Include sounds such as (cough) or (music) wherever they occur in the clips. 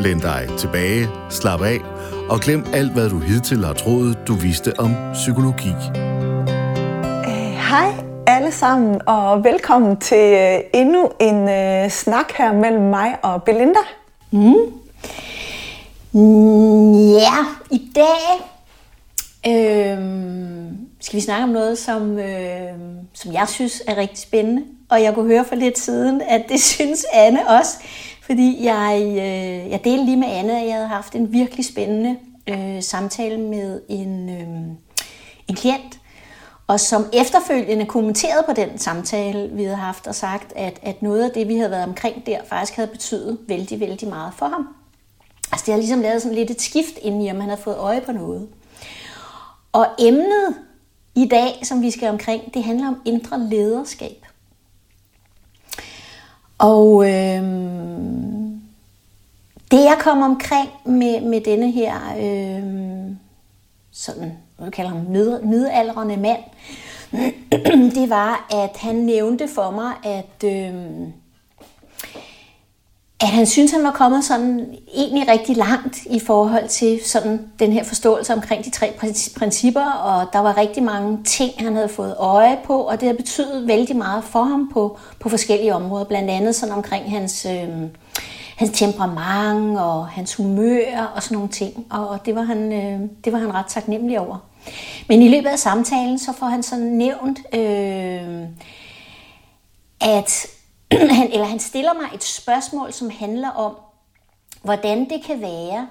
Læn dig tilbage, slap af og glem alt, hvad du hidtil har troet, du vidste om psykologi. Øh, Hej alle sammen, og velkommen til øh, endnu en uh, snak her mellem mig og Belinda. Mm, ja, i dag øh, skal vi snakke om noget, som, øh, som jeg synes er rigtig spændende. Og jeg kunne høre for lidt siden, at det (laughs) synes Anne også. Fordi jeg, øh, jeg delte lige med Anne, at jeg havde haft en virkelig spændende øh, samtale med en, øh, en klient, og som efterfølgende kommenterede på den samtale, vi havde haft, og sagt, at, at noget af det, vi havde været omkring der, faktisk havde betydet vældig, vældig meget for ham. Altså det har ligesom lavet sådan lidt et skift ind i, om han havde fået øje på noget. Og emnet i dag, som vi skal omkring, det handler om indre lederskab. Og øh, det jeg kom omkring med, med denne her øh, sådan, hvad kalder ham, mid, midaldrende mand, (clears throat) det var, at han nævnte for mig, at, øh, at han synes han var kommet sådan egentlig rigtig langt i forhold til sådan den her forståelse omkring de tre principper, og der var rigtig mange ting, han havde fået øje på, og det har betydet vældig meget for ham på, på forskellige områder, blandt andet sådan omkring hans... Øh, hans temperament og hans humør og sådan nogle ting. Og det var han, øh, det var han ret taknemmelig over. Men i løbet af samtalen, så får han sådan nævnt, øh, at (clears throat) han, eller han stiller mig et spørgsmål, som handler om, hvordan det kan være,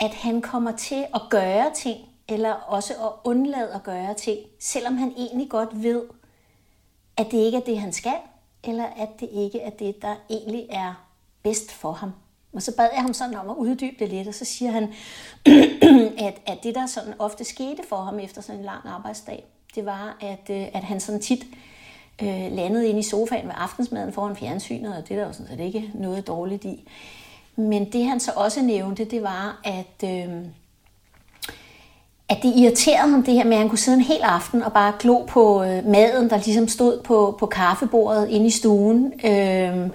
at han kommer til at gøre ting, eller også at undlade at gøre ting, selvom han egentlig godt ved, at det ikke er det, han skal, eller at det ikke er det, der egentlig er bedst for ham. Og så bad jeg ham sådan om at uddybe det lidt, og så siger han, (clears throat) at, at det der sådan ofte skete for ham efter sådan en lang arbejdsdag, det var, at, øh, at han sådan tit øh, landede ind i sofaen ved aftensmaden foran fjernsynet, og det er der jo sådan set ikke noget dårligt i. Men det han så også nævnte, det var, at, øh, at det irriterede ham det her med, at han kunne sidde en hel aften og bare glo på øh, maden, der ligesom stod på, på kaffebordet inde i stuen. Øh,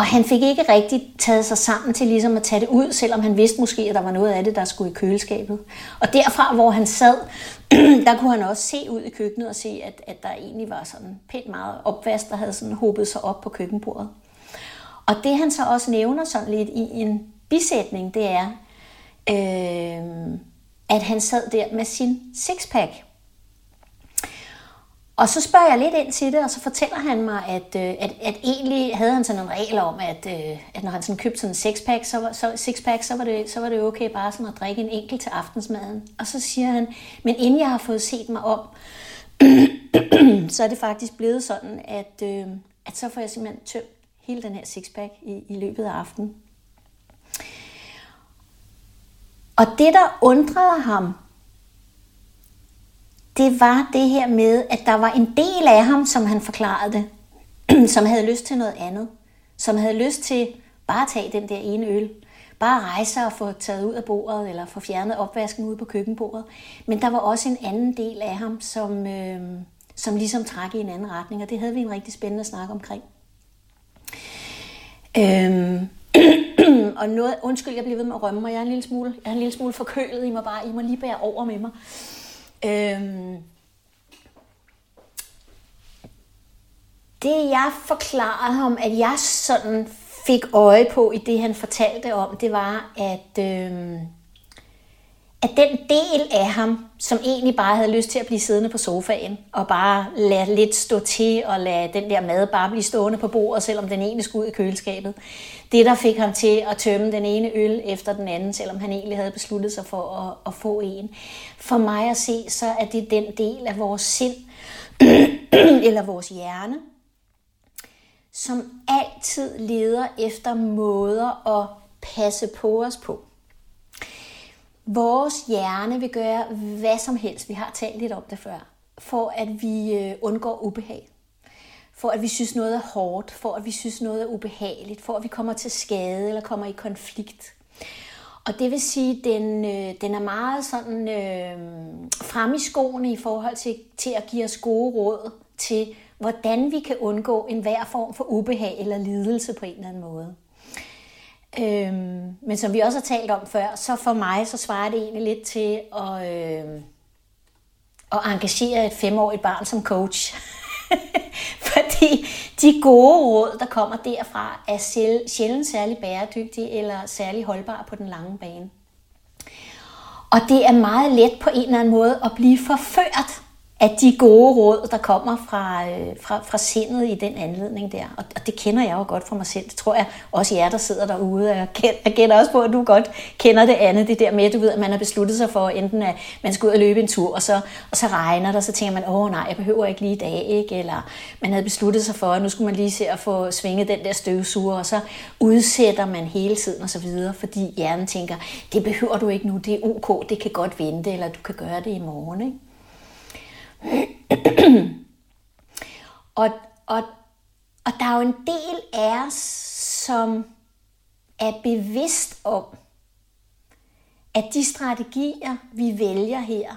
og han fik ikke rigtig taget sig sammen til ligesom at tage det ud, selvom han vidste måske, at der var noget af det, der skulle i køleskabet. Og derfra, hvor han sad, (clears throat) der kunne han også se ud i køkkenet og se, at, at der egentlig var sådan pænt meget opvask, der havde sådan hobet sig op på køkkenbordet. Og det han så også nævner sådan lidt i en bisætning, det er, øh, at han sad der med sin sixpack. Og så spørger jeg lidt ind til det, og så fortæller han mig, at, øh, at, at egentlig havde han sådan en regel om, at, øh, at når han sådan købte sådan en sixpack, så var, så, sixpack, så, var det, så var det okay bare sådan at drikke en enkelt til aftensmaden. Og så siger han, men inden jeg har fået set mig om, (clears throat) så er det faktisk blevet sådan, at, øh, at så får jeg simpelthen tømt hele den her sixpack i, i løbet af aftenen. Og det, der undrede ham, det var det her med, at der var en del af ham, som han forklarede det, (clears throat) som havde lyst til noget andet. Som havde lyst til bare at tage den der ene øl. Bare rejse og få taget ud af bordet, eller få fjernet opvasken ud på køkkenbordet. Men der var også en anden del af ham, som, øh, som ligesom trak i en anden retning, og det havde vi en rigtig spændende snak omkring. Øhm, (clears throat) og noget, undskyld, jeg bliver ved med at rømme mig. Jeg er en lille smule, jeg er en lille smule forkølet. I må bare, I må lige bære over med mig. Øhm, det jeg forklarede ham, at jeg sådan fik øje på i det, han fortalte om, det var, at, øhm, at den del af ham, som egentlig bare havde lyst til at blive siddende på sofaen, og bare lade lidt stå til, og lade den der mad bare blive stående på bordet, selvom den ene skulle ud i køleskabet. Det, der fik ham til at tømme den ene øl efter den anden, selvom han egentlig havde besluttet sig for at, at få en. For mig at se, så er det den del af vores sind, (clears throat) eller vores hjerne, som altid leder efter måder at passe på os på. Vores hjerne vil gøre hvad som helst, vi har talt lidt om det før, for at vi øh, undgår ubehag. For at vi synes noget er hårdt, for at vi synes noget er ubehageligt, for at vi kommer til skade eller kommer i konflikt. Og det vil sige, at den, øh, den er meget sådan øh, frem i skoene i forhold til, til at give os gode råd til, hvordan vi kan undgå enhver form for ubehag eller lidelse på en eller anden måde. Øhm, men som vi også har talt om før, så for mig så svarer det egentlig lidt til at, øh, at engagere et femårigt barn som coach. (laughs) Fordi de gode råd, der kommer derfra, er sjældent særlig bæredygtige eller særlig holdbare på den lange bane. Og det er meget let på en eller anden måde at blive forført af de gode råd, der kommer fra, øh, fra, fra sindet i den anledning der. Og, og det kender jeg jo godt fra mig selv. Det tror jeg også jer, der sidder derude. Jeg kender, jeg kender også på, at du godt kender det andet. Det der med, du ved, at man har besluttet sig for, enten at man skal ud og løbe en tur, og så, og så regner det, og så tænker man, åh nej, jeg behøver ikke lige i dag. Ikke? Eller man havde besluttet sig for, at nu skulle man lige se at få svinget den der støvsuger, og så udsætter man hele tiden og så videre, fordi hjernen tænker, det behøver du ikke nu, det er ok, det kan godt vente, eller du kan gøre det i morgen. Ikke? Og, og, og der er jo en del af os, som er bevidst om, at de strategier, vi vælger her,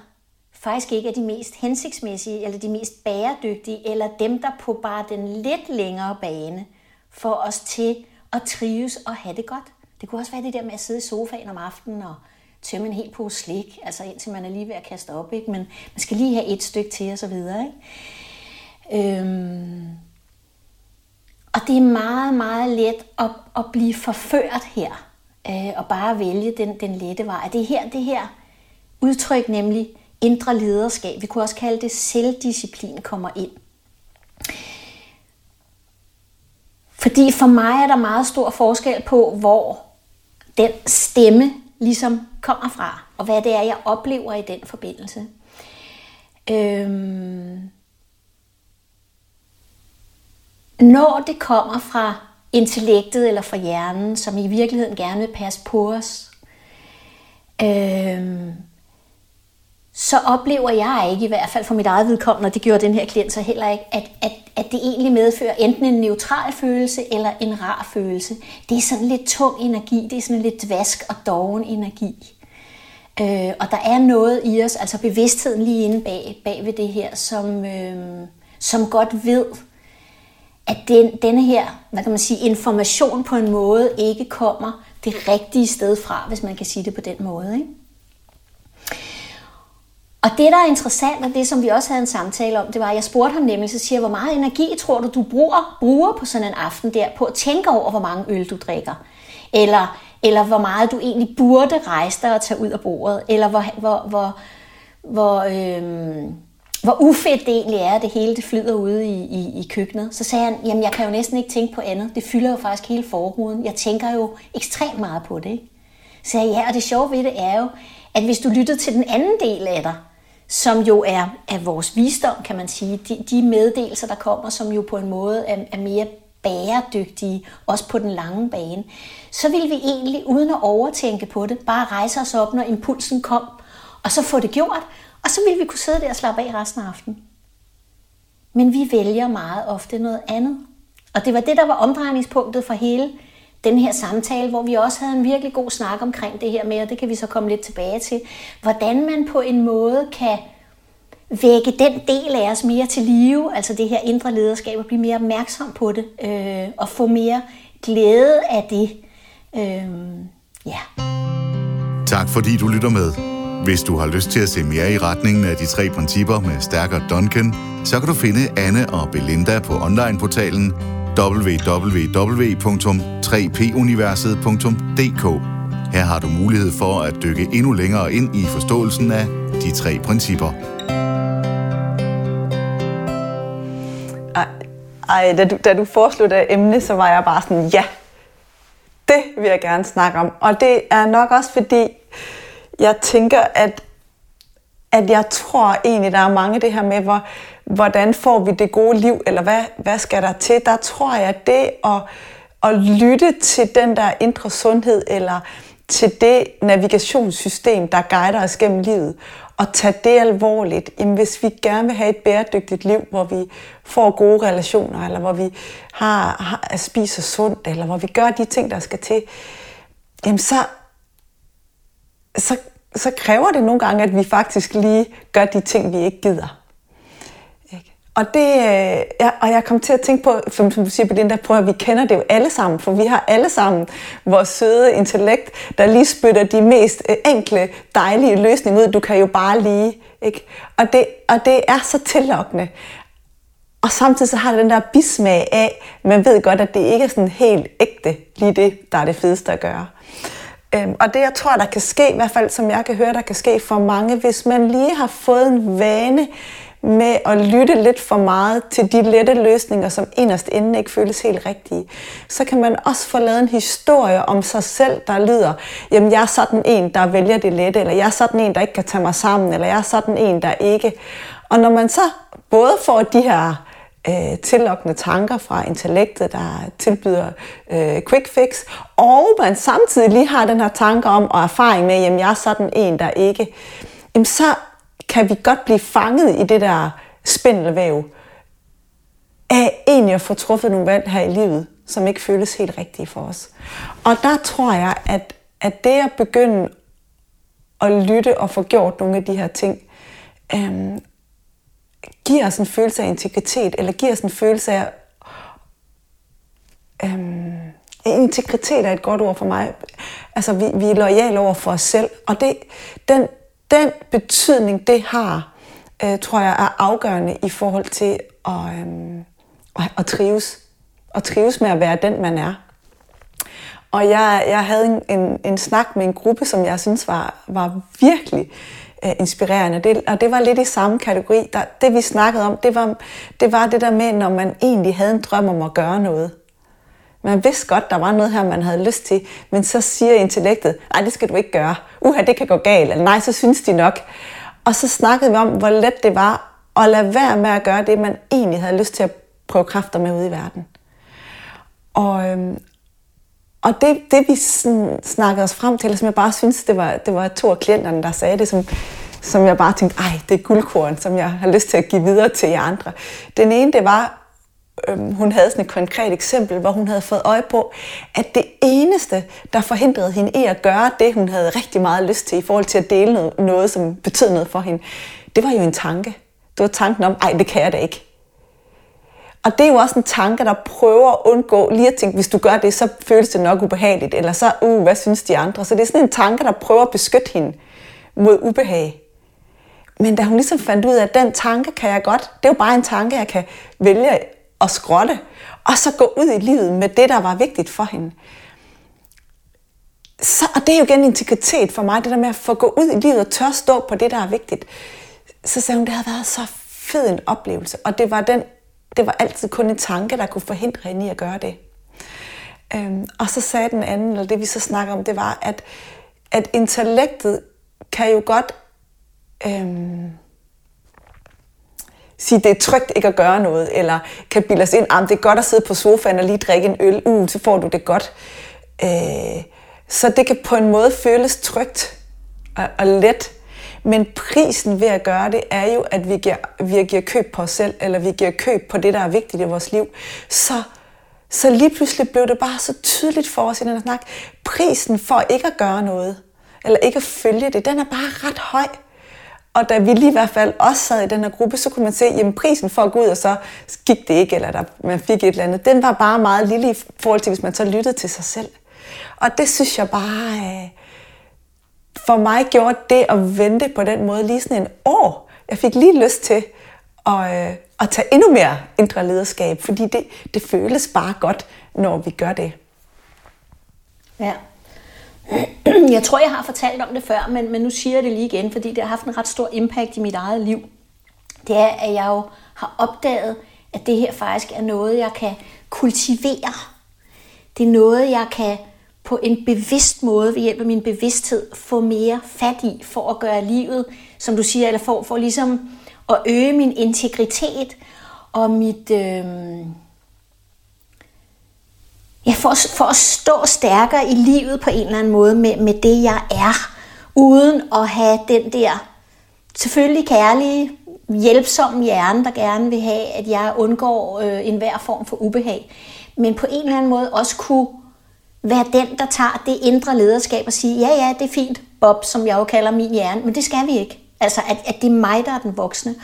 faktisk ikke er de mest hensigtsmæssige, eller de mest bæredygtige, eller dem, der på bare den lidt længere bane får os til at trives og have det godt. Det kunne også være det der med at sidde i sofaen om aftenen og tømme en hel pose slik, altså indtil man er lige ved at kaste op, ikke? men man skal lige have et stykke til og så videre. Ikke? Øhm, og det er meget, meget let at, at blive forført her, øh, og bare vælge den, den lette vej. Det er her, det her udtryk, nemlig indre lederskab, vi kunne også kalde det selvdisciplin, kommer ind. Fordi for mig er der meget stor forskel på, hvor den stemme, ligesom kommer fra, og hvad det er, jeg oplever i den forbindelse. Øhm, når det kommer fra intellektet eller fra hjernen, som i virkeligheden gerne vil passe på os, øhm, så oplever jeg ikke, i hvert fald for mit eget vedkommende, og det gjorde den her klient så heller ikke, at, at, at det egentlig medfører enten en neutral følelse eller en rar følelse. Det er sådan lidt tung energi, det er sådan lidt dvask og doven energi. Øh, og der er noget i os, altså bevidstheden lige inde bag, bag ved det her, som, øh, som godt ved, at den, denne her, hvad kan man sige, information på en måde ikke kommer det rigtige sted fra, hvis man kan sige det på den måde. Ikke? Og det, der er interessant, og det, som vi også havde en samtale om, det var, at jeg spurgte ham nemlig, så siger hvor meget energi tror du, du bruger, bruger på sådan en aften der, på at tænke over, hvor mange øl du drikker? Eller, eller hvor meget du egentlig burde rejse dig og tage ud af bordet? Eller hvor, hvor, hvor, hvor, øhm, hvor ufedt det egentlig er, at det hele det flyder ude i, i, i køkkenet. Så sagde han, jamen jeg kan jo næsten ikke tænke på andet. Det fylder jo faktisk hele forhuden. Jeg tænker jo ekstremt meget på det. Ikke? Så sagde jeg, ja, og det sjove ved det er jo, at hvis du lyttede til den anden del af dig, som jo er, er vores visdom, kan man sige. De, de meddelelser, der kommer, som jo på en måde er, er mere bæredygtige, også på den lange bane, så vil vi egentlig, uden at overtænke på det, bare rejse os op, når impulsen kom, og så få det gjort, og så vil vi kunne sidde der og slappe af resten af aftenen. Men vi vælger meget ofte noget andet. Og det var det, der var omdrejningspunktet for hele den her samtale, hvor vi også havde en virkelig god snak omkring det her med, og det kan vi så komme lidt tilbage til, hvordan man på en måde kan vække den del af os mere til live, altså det her indre lederskab, og blive mere opmærksom på det, øh, og få mere glæde af det. Øh, ja. Tak fordi du lytter med. Hvis du har lyst til at se mere i retningen af de tre principper med stærkere Duncan, så kan du finde Anne og Belinda på onlineportalen www.3puniverset.dk. Her har du mulighed for at dykke endnu længere ind i forståelsen af de tre principper. Ej, ej da, du, da du foreslog det emne, så var jeg bare sådan, ja, det vil jeg gerne snakke om. Og det er nok også fordi, jeg tænker, at, at jeg tror egentlig, der er mange det her med, hvor, hvordan får vi det gode liv, eller hvad, hvad skal der til? Der tror jeg, at det at, at lytte til den der indre sundhed, eller til det navigationssystem, der guider os gennem livet, og tage det alvorligt. Jamen, hvis vi gerne vil have et bæredygtigt liv, hvor vi får gode relationer, eller hvor vi har, har spiser sundt, eller hvor vi gør de ting, der skal til, jamen så, så, så kræver det nogle gange, at vi faktisk lige gør de ting, vi ikke gider. Og, det, øh, ja, og jeg kom til at tænke på, som du siger, Belinda, prøv at vi kender det jo alle sammen, for vi har alle sammen vores søde intellekt, der lige spytter de mest øh, enkle, dejlige løsninger ud. Du kan jo bare lige. Ikke? Og, det, og det er så tillokkende. Og samtidig så har det den der bismag af, man ved godt, at det ikke er sådan helt ægte, lige det, der er det fedeste at gøre. Øhm, og det, jeg tror, der kan ske, i hvert fald som jeg kan høre, der kan ske for mange, hvis man lige har fået en vane med at lytte lidt for meget til de lette løsninger, som inderst inden ikke føles helt rigtige, så kan man også få lavet en historie om sig selv, der lyder, jamen jeg er sådan en, der vælger det lette, eller jeg er sådan en, der ikke kan tage mig sammen, eller jeg er sådan en, der ikke. Og når man så både får de her øh, tillokkende tanker fra intellektet, der tilbyder øh, quick fix, og man samtidig lige har den her tanke om og erfaring med, jamen jeg er sådan en, der ikke, jamen så kan vi godt blive fanget i det der spindelvæv af egentlig at få truffet nogle valg her i livet, som ikke føles helt rigtige for os. Og der tror jeg, at, at det at begynde at lytte og få gjort nogle af de her ting, øhm, giver os en følelse af integritet, eller giver os en følelse af... Øhm, integritet er et godt ord for mig. Altså, vi, vi er lojale over for os selv, og det, den, den betydning, det har, øh, tror jeg er afgørende i forhold til at, øh, at, trives. At trives med at være den, man er. Og jeg, jeg havde en, en, en snak med en gruppe, som jeg synes var, var virkelig øh, inspirerende. Det, og det var lidt i samme kategori. Der, det vi snakkede om, det var, det var det der med, når man egentlig havde en drøm om at gøre noget. Man vidste godt, der var noget her, man havde lyst til, men så siger intellektet, nej, det skal du ikke gøre. Uha, det kan gå galt. Eller nej, så synes de nok. Og så snakkede vi om, hvor let det var at lade være med at gøre det, man egentlig havde lyst til at prøve kræfter med ude i verden. Og, øhm, og det, det vi sådan snakkede os frem til, som jeg bare synes, det var, det var to af klienterne, der sagde det, som, som jeg bare tænkte, ej, det er guldkorn, som jeg har lyst til at give videre til jer andre. Den ene, det var, øhm, hun havde sådan et konkret eksempel, hvor hun havde fået øje på, at det eneste, der forhindrede hende i at gøre det, hun havde rigtig meget lyst til i forhold til at dele noget, noget som betød noget for hende, det var jo en tanke. Det var tanken om, ej, det kan jeg da ikke. Og det er jo også en tanke, der prøver at undgå lige at tænke, hvis du gør det, så føles det nok ubehageligt, eller så, uh, hvad synes de andre? Så det er sådan en tanke, der prøver at beskytte hende mod ubehag. Men da hun ligesom fandt ud af, at den tanke kan jeg godt, det er jo bare en tanke, jeg kan vælge og skrotte, og så gå ud i livet med det, der var vigtigt for hende. Så, og det er jo igen integritet for mig, det der med at få gå ud i livet og tør stå på det, der er vigtigt. Så sagde hun, det havde været så fed en oplevelse, og det var, den, det var altid kun en tanke, der kunne forhindre hende i at gøre det. Øhm, og så sagde den anden, eller det vi så snakker om, det var, at, at intellektet kan jo godt øhm, sige, det er trygt ikke at gøre noget, eller kan bilde os ind, at det er godt at sidde på sofaen og lige drikke en øl, uh, så får du det godt. Øh, så det kan på en måde føles trygt og, og let, men prisen ved at gøre det er jo, at vi giver, vi giver køb på os selv, eller vi giver køb på det, der er vigtigt i vores liv. Så, så lige pludselig blev det bare så tydeligt for os i den snak. Prisen for ikke at gøre noget, eller ikke at følge det, den er bare ret høj. Og da vi lige i hvert fald også sad i den her gruppe, så kunne man se, at prisen for at gå ud, og så gik det ikke, eller der, man fik et eller andet, den var bare meget lille i forhold til, hvis man så lyttede til sig selv. Og det synes jeg bare, øh, for mig gjorde det at vente på den måde lige sådan en år. Jeg fik lige lyst til at, øh, at tage endnu mere indre lederskab, fordi det, det føles bare godt, når vi gør det. Ja, jeg tror, jeg har fortalt om det før, men, men nu siger jeg det lige igen, fordi det har haft en ret stor impact i mit eget liv. Det er, at jeg jo har opdaget, at det her faktisk er noget, jeg kan kultivere. Det er noget, jeg kan på en bevidst måde, ved hjælp af min bevidsthed, få mere fat i, for at gøre livet, som du siger, eller for, for ligesom at øge min integritet og mit, øh, ja, for, for at stå stærkere i livet på en eller anden måde med, med det, jeg er, uden at have den der selvfølgelig kærlige, hjælpsomme hjerne, der gerne vil have, at jeg undgår øh, enhver form for ubehag, men på en eller anden måde også kunne være den, der tager det indre lederskab og sige, ja, ja, det er fint, Bob, som jeg jo kalder min hjerne, men det skal vi ikke. Altså, at, at det er mig, der er den voksne.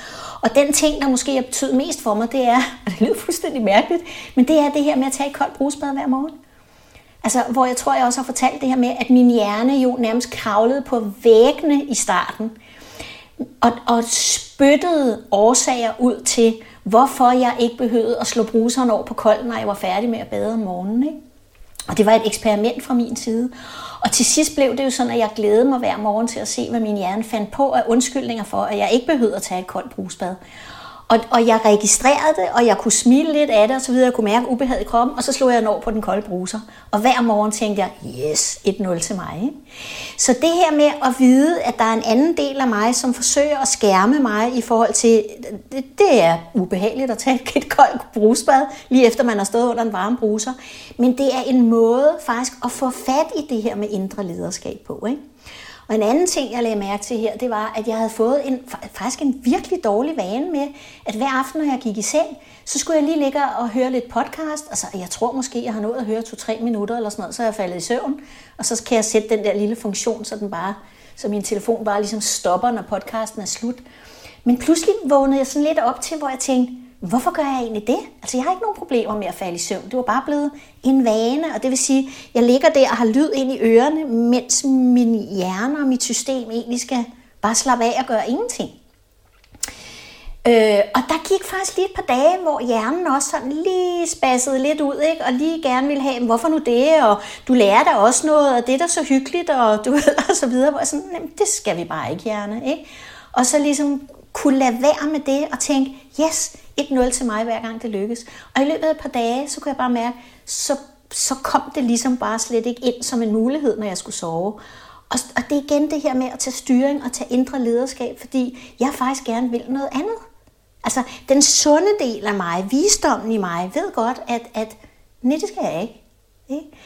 Og den ting, der måske har betydet mest for mig, det er, og (laughs) det lyder fuldstændig mærkeligt, men det er det her med at tage et koldt brusbad hver morgen. Altså, hvor jeg tror, jeg også har fortalt det her med, at min hjerne jo nærmest kravlede på væggene i starten, og, og spyttede årsager ud til, hvorfor jeg ikke behøvede at slå bruseren over på kolden, når jeg var færdig med at bade om morgenen. Ikke? Og det var et eksperiment fra min side. Og til sidst blev det jo sådan, at jeg glædede mig hver morgen til at se, hvad min hjerne fandt på af undskyldninger for, at jeg ikke behøvede at tage et koldt brusbad. Og, og jeg registrerede det, og jeg kunne smile lidt af det, og så videre. Jeg kunne mærke ubehaget i kroppen, og så slog jeg over på den kolde bruser. Og hver morgen tænkte jeg, yes, 1-0 til mig. Ikke? Så det her med at vide, at der er en anden del af mig, som forsøger at skærme mig i forhold til, det, det er ubehageligt at tage et koldt brusbad, lige efter man har stået under en varm bruser. Men det er en måde faktisk at få fat i det her med indre lederskab på. Ikke? Og en anden ting, jeg lagde mærke til her, det var, at jeg havde fået en, faktisk en virkelig dårlig vane med, at hver aften, når jeg gik i seng, så skulle jeg lige ligge og høre lidt podcast. Altså, jeg tror måske, jeg har nået at høre to-tre minutter eller sådan noget, så er jeg faldet i søvn. Og så kan jeg sætte den der lille funktion, så den bare, så min telefon bare ligesom stopper, når podcasten er slut. Men pludselig vågnede jeg sådan lidt op til, hvor jeg tænkte, Hvorfor gør jeg egentlig det? Altså, jeg har ikke nogen problemer med at falde i søvn. Det var bare blevet en vane, og det vil sige, jeg ligger der og har lyd ind i ørerne, mens min hjerne og mit system egentlig skal bare slappe af og gøre ingenting. Øh, og der gik faktisk lige et par dage, hvor hjernen også sådan lige spassede lidt ud, ikke? og lige gerne ville have, hvorfor nu det, og du lærer dig også noget, og det er da så hyggeligt, og du ved, (laughs) og så videre, hvor jeg sådan, det skal vi bare ikke, hjerne, ikke? Og så ligesom kunne lade være med det og tænke, yes, 1-0 til mig, hver gang det lykkes. Og i løbet af et par dage, så kunne jeg bare mærke, så, så kom det ligesom bare slet ikke ind som en mulighed, når jeg skulle sove. Og, og det er igen det her med at tage styring og tage indre lederskab, fordi jeg faktisk gerne vil noget andet. Altså, den sunde del af mig, visdommen i mig, ved godt, at, at nej, det skal jeg ikke. ikke?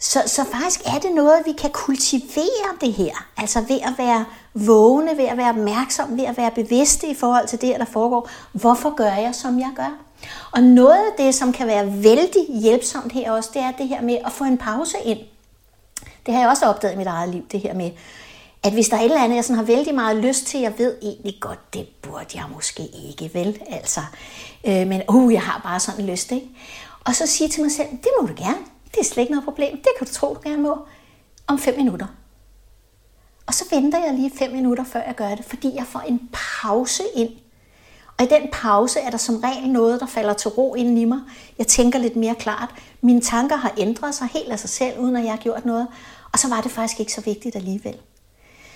Så, så faktisk er det noget, vi kan kultivere det her. Altså ved at være vågne, ved at være opmærksom, ved at være bevidste i forhold til det, der foregår. Hvorfor gør jeg, som jeg gør? Og noget af det, som kan være vældig hjælpsomt her også, det er det her med at få en pause ind. Det har jeg også opdaget i mit eget liv, det her med, at hvis der er et eller andet, jeg sådan har vældig meget lyst til, jeg ved egentlig godt, det burde jeg måske ikke, vel? Altså, øh, men uh, jeg har bare sådan lyst, ikke? Og så sige til mig selv, det må du gerne. Det er slet ikke noget problem. Det kan du tro, du gerne må. Om fem minutter. Og så venter jeg lige fem minutter, før jeg gør det, fordi jeg får en pause ind. Og i den pause er der som regel noget, der falder til ro inden i mig. Jeg tænker lidt mere klart. Mine tanker har ændret sig helt af sig selv, uden at jeg har gjort noget. Og så var det faktisk ikke så vigtigt alligevel.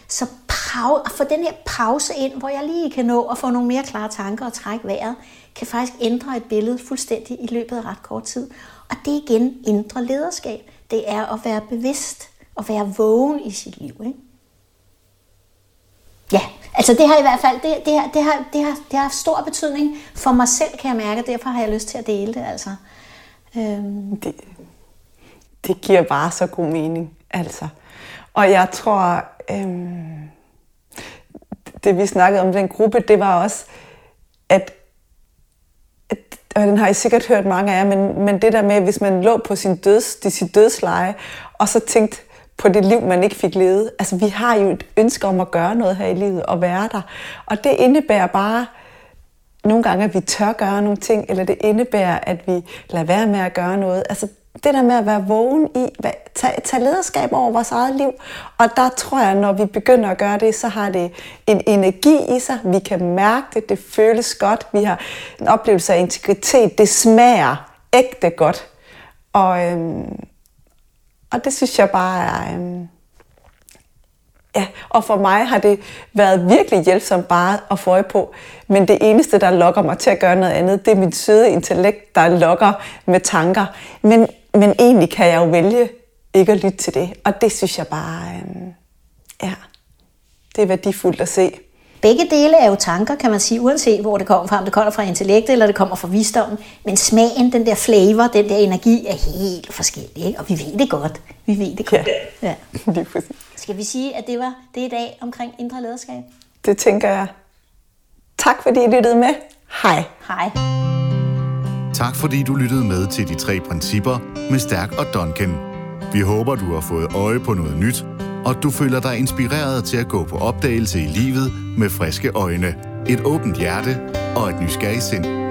Så pau- at få den her pause ind, hvor jeg lige kan nå at få nogle mere klare tanker og trække vejret, kan faktisk ændre et billede fuldstændig i løbet af ret kort tid. Og det er igen indre lederskab. Det er at være bevidst og være vågen i sit liv. Ikke? Ja, altså det har i hvert fald det, det, har, det, har, det, har, det har stor betydning for mig selv, kan jeg mærke. Derfor har jeg lyst til at dele det. Altså. Øhm. Det, det giver bare så god mening. Altså. Og jeg tror, øhm, det vi snakkede om den gruppe, det var også, at og den har I sikkert hørt mange af jer, men, men det der med, hvis man lå på sin, døds, de, sit dødsleje, og så tænkte på det liv, man ikke fik levet. Altså, vi har jo et ønske om at gøre noget her i livet, og være der. Og det indebærer bare nogle gange, at vi tør gøre nogle ting, eller det indebærer, at vi lader være med at gøre noget. Altså, det der med at være vågen i, tage, tage lederskab over vores eget liv. Og der tror jeg, når vi begynder at gøre det, så har det en energi i sig. Vi kan mærke det, det føles godt. Vi har en oplevelse af integritet. Det smager ægte godt. Og, øhm, og det synes jeg bare er... Øhm, Ja, og for mig har det været virkelig hjælpsomt bare at få øje på. Men det eneste, der lokker mig til at gøre noget andet, det er mit søde intellekt, der lokker med tanker. Men, men egentlig kan jeg jo vælge ikke at lytte til det. Og det synes jeg bare, øhm, ja, det er værdifuldt at se. begge dele er jo tanker, kan man sige, uanset hvor det kommer fra, om det kommer fra intellektet eller det kommer fra visdommen. Men smagen, den der flavor, den der energi er helt forskellig, ikke? og vi ved det godt. Vi ved det godt. Ja. ja. (laughs) Lige præcis. Skal vi sige, at det var det i dag omkring indre lederskab? Det tænker jeg. Tak fordi I lyttede med. Hej. Hej. Tak fordi du lyttede med til de tre principper med Stærk og Duncan. Vi håber, du har fået øje på noget nyt, og du føler dig inspireret til at gå på opdagelse i livet med friske øjne, et åbent hjerte og et nysgerrigt sind.